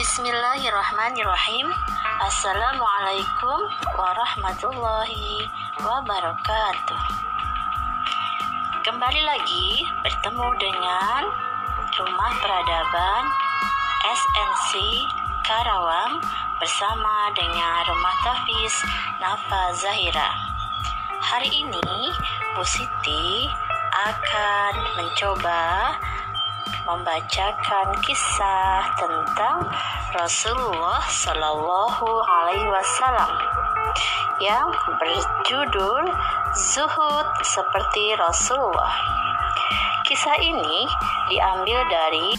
Bismillahirrahmanirrahim. Assalamualaikum warahmatullahi wabarakatuh. Kembali lagi bertemu dengan Rumah Peradaban SNC Karawang bersama dengan Rumah Tafis Nafa Zahira. Hari ini Bu Siti akan mencoba membacakan kisah tentang Rasulullah Shallallahu Alaihi Wasallam yang berjudul Zuhud seperti Rasulullah. Kisah ini diambil dari